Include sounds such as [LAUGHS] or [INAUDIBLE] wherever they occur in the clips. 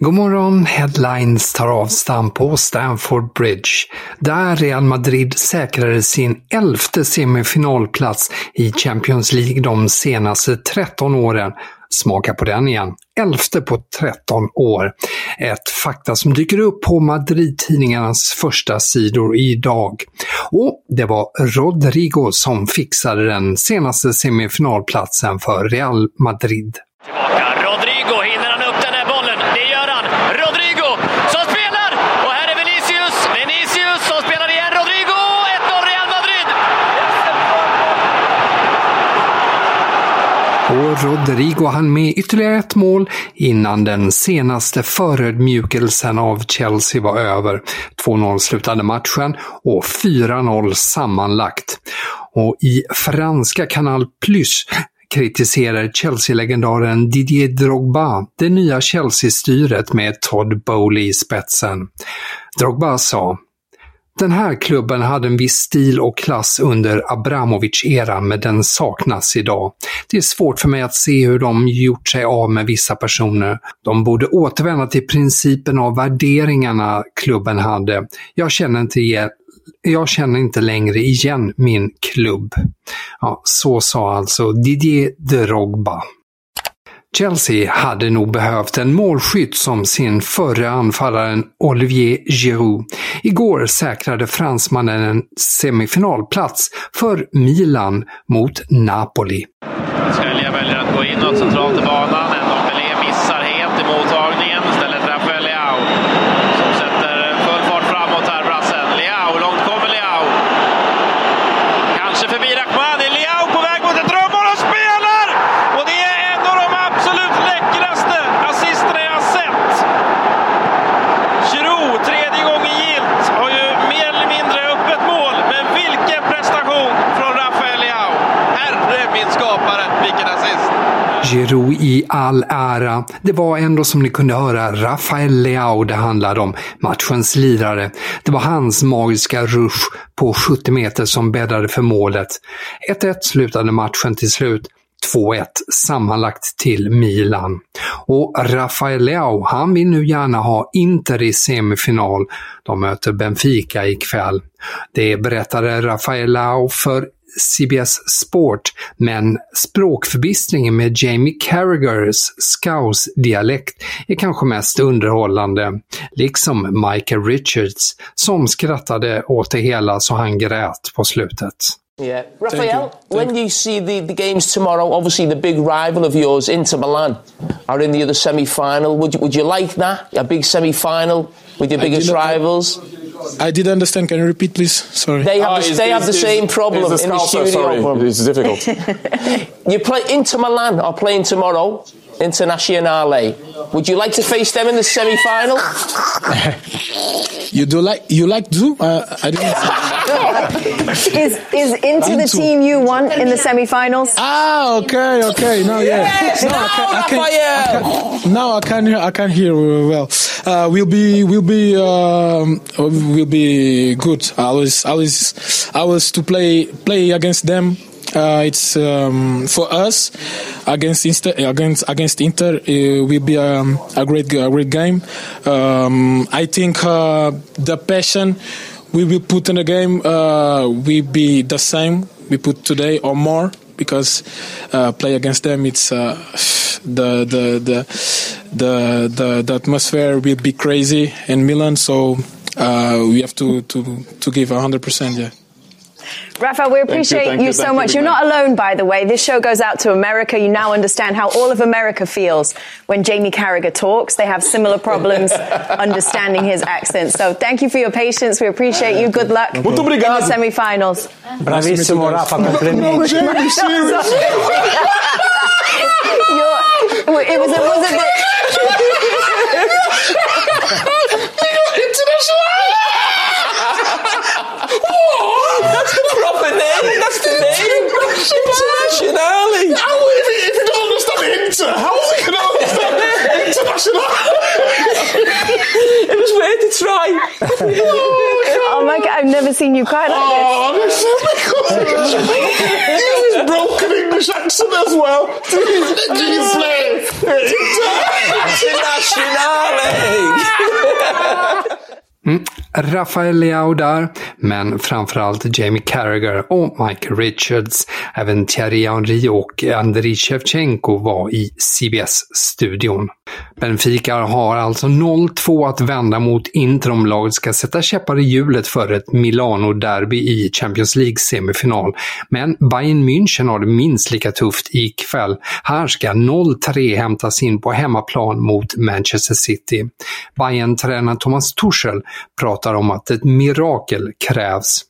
God morgon, Headlines tar avstamp på Stamford Bridge, där Real Madrid säkrade sin elfte semifinalplats i Champions League de senaste 13 åren. Smaka på den igen. Elfte på 13 år. Ett fakta som dyker upp på Madrid-tidningarnas första sidor idag. Och det var Rodrigo som fixade den senaste semifinalplatsen för Real Madrid. Tillbaka. Rodrigo, hinner han upp den här bollen? Det gör han! Rodrigo som spelar! Och här är Vinicius! Vinicius som spelar igen. Rodrigo! 1-0 Real Madrid! Och Rodrigo hann med ytterligare ett mål innan den senaste förödmjukelsen av Chelsea var över. 2-0 slutade matchen och 4-0 sammanlagt. Och i franska Kanal Plus kritiserar Chelsea-legendaren Didier Drogba det nya Chelsea-styret med Todd Bowley i spetsen. Drogba sa den här klubben hade en viss stil och klass under Abramovic-eran, men den saknas idag. Det är svårt för mig att se hur de gjort sig av med vissa personer. De borde återvända till principen av värderingarna klubben hade. Jag känner inte igen jag känner inte längre igen min klubb. Ja, så sa alltså Didier Drogba. Chelsea hade nog behövt en målskytt som sin förre anfallaren Olivier Giroud. Igår säkrade fransmannen en semifinalplats för Milan mot Napoli. Sälja väljer att gå inåt centralt i banan. Ndombele missar helt i mottagningen. Istället Rafael Leao som sätter full fart framåt här, brassen. Leao, långt kommer Leao. Kanske förbi Rachmani. Leao på väg mot ett drömmål och spelar! Och det är en av de absolut läckraste assisterna jag har sett. Giroud, tredje gången gilt, har ju mer eller mindre öppet mål. Men vilken prestation från Rafael Leao! Herre min skapare, vilken assist! Giroud i all ära, det var ändå som ni kunde höra Rafael Leao det handlade om, matchens lirare. Det var hans magiska rush på 70 meter som bäddade för målet. 1-1 slutade matchen till slut. 2-1 sammanlagt till Milan. Och Rafael Leao, han vill nu gärna ha Inter i semifinal. De möter Benfica ikväll. Det berättade Rafael Leao för CBS Sport, men språkförbistringen med Jamie Carragers scouse-dialekt är kanske mest underhållande, liksom Michael Richards som skrattade åt det hela så han grät på slutet. Yeah. Raphael, when you see the, the games tomorrow, obviously the big rival of yours, Inter Milan, are in the other semi final. Would you, would you like that? A big semi final with your biggest did not- rivals? I did understand. Can you repeat, please? Sorry. They have, Ah, the, it's- they have the same it's- problem it's in the the studio. sorry. It's difficult. [LAUGHS] You play Inter Milan are playing tomorrow. Internazionale. Would you like to face them in the semi-final? You do like you like do? Uh, I didn't. [LAUGHS] Is is into the Into. team you want in the semi-finals? ah, okay, okay. No, yeah. Yes, no, now, I can, I can, now I can hear. I can hear well. Uh, we'll be we'll be um, we'll be good. I was I was I was to play play against them. Uh, it's um, for us against Inter, against against Inter. It will be um, a great a great game. Um, I think uh, the passion we will put in the game uh, will be the same we put today or more because uh, play against them it's uh, the, the the the the the atmosphere will be crazy in Milan so uh, we have to to to give hundred percent yeah. Rafa, we appreciate thank you, you, so you, much. You're not alone, by the way. This show goes out to America. You now understand how all of America feels when Jamie Carragher talks. They have similar problems understanding his accent. So thank you for your patience. We appreciate you. Good luck Muito in the obrigado. semi-finals. Bravissimo Rafa, complimenti. You're- it was, it was a bit... That's the proper name. That's the name. Internazionale. How if he, if he don't understand Inter? How is he going to understand international? It was worth a try. Oh my God, I've never seen you cry like this. Oh, this is because broken English accent as well. Do you, do you play Internazionale. Hmm? Rafael Leao där, men framförallt Jamie Carragher och Mike Richards. Även Thierry Henry och Andriy Shevchenko var i CBS-studion. Benfica har alltså 0-2 att vända mot Inter om laget ska sätta käppar i hjulet för ett Milano-derby i Champions League-semifinal. Men Bayern München har det minst lika tufft ikväll. Här ska 0-3 hämtas in på hemmaplan mot Manchester City. Bayern-tränaren Thomas Tuchel pratar om att ett mirakel krävs.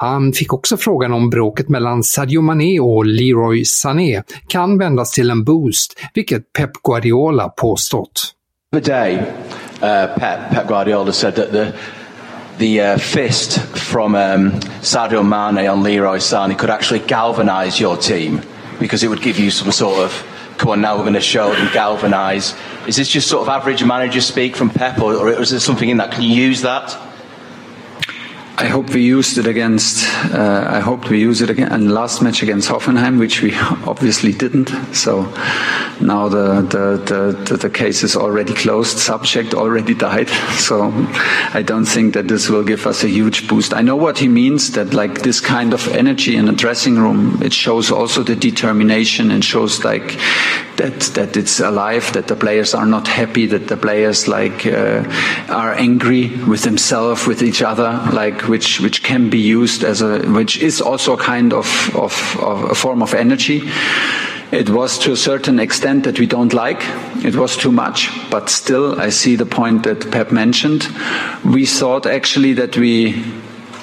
Han fick också frågan om bråket mellan Sadio Mané och Leroy Sané kan vändas till en boost, vilket Pep Guardiola påstått. The day, uh, Pep, Pep Guardiola said that the the uh, fist from um, Sadio Mane on Leroy Sané could actually galvanise your team because it would give you some sort of come on now we're going to show and galvanise. Is this just sort of average manager speak from Pep, or, or is there something in that? Can you use that? I hope we used it against. Uh, I hope we use it again last match against Hoffenheim, which we [LAUGHS] obviously didn't. So now the the, the, the the case is already closed. Subject already died. [LAUGHS] So I don't think that this will give us a huge boost. I know what he means. That like this kind of energy in a dressing room, it shows also the determination and shows like that that it's alive. That the players are not happy. That the players like uh, are angry with themselves, with each other, like which which can be used as a which is also a kind of of, of a form of energy. It was to a certain extent that we don't like. It was too much, but still, I see the point that Pep mentioned. We thought actually that we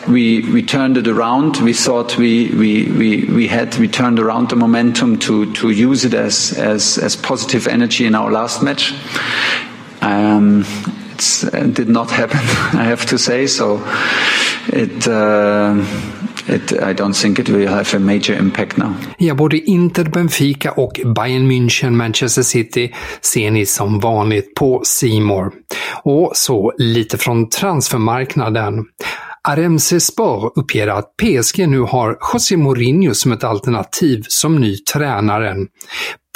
we we turned it around. We thought we we we, we had we turned around the momentum to to use it as as as positive energy in our last match. Um, it did not happen, [LAUGHS] I have to say. So it. Uh, it, I don't think it will have a major impact now. Ja, både Inter, Benfica och Bayern München, Manchester City ser ni som vanligt på Simor. Och så lite från transfermarknaden. RMC Sport uppger att PSG nu har José Mourinho som ett alternativ som ny tränare.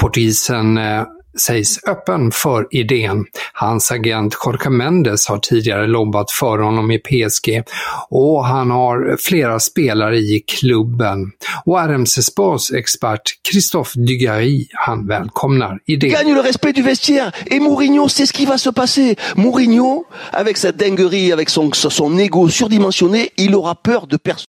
Portugisen eh, sägs öppen för idén. Hans agent Jorge Mendes har tidigare lobbat för honom i PSG och han har flera spelare i klubben. Och RMC Sports expert Christophe Dugarry, han välkomnar idén. gagne le respect du vestiaire. Et Mourinho, c'est ce qui va se passer. Mourinho, avec sa dinguerie, avec son, son ego surdimensionné, il aura peur de personne.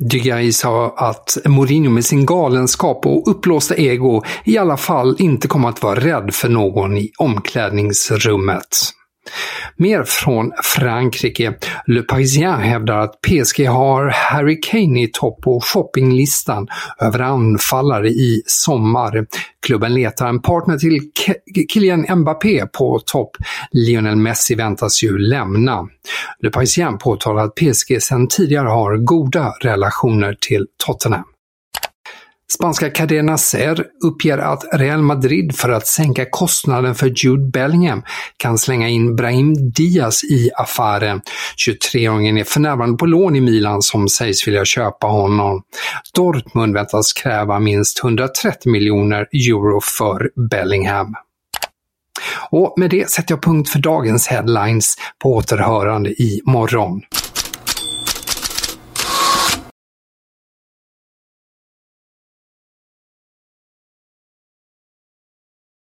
Dugarry sa att Mourinho med sin galenskap och uppblåsta ego i alla fall inte kommer att vara rädd för någon i omklädningsrummet. Mer från Frankrike. Le Parisien hävdar att PSG har Harry Kane i topp på shoppinglistan över anfallare i sommar. Klubben letar en partner till Kylian Mbappé på topp. Lionel Messi väntas ju lämna. Le Parisien påtalar att PSG sedan tidigare har goda relationer till Tottenham. Spanska Cadena Ser uppger att Real Madrid för att sänka kostnaden för Jude Bellingham kan slänga in Brahim Diaz i affären. 23-åringen är för närvarande på lån i Milan som sägs vilja köpa honom. Dortmund väntas kräva minst 130 miljoner euro för Bellingham. Och med det sätter jag punkt för dagens headlines på återhörande i morgon.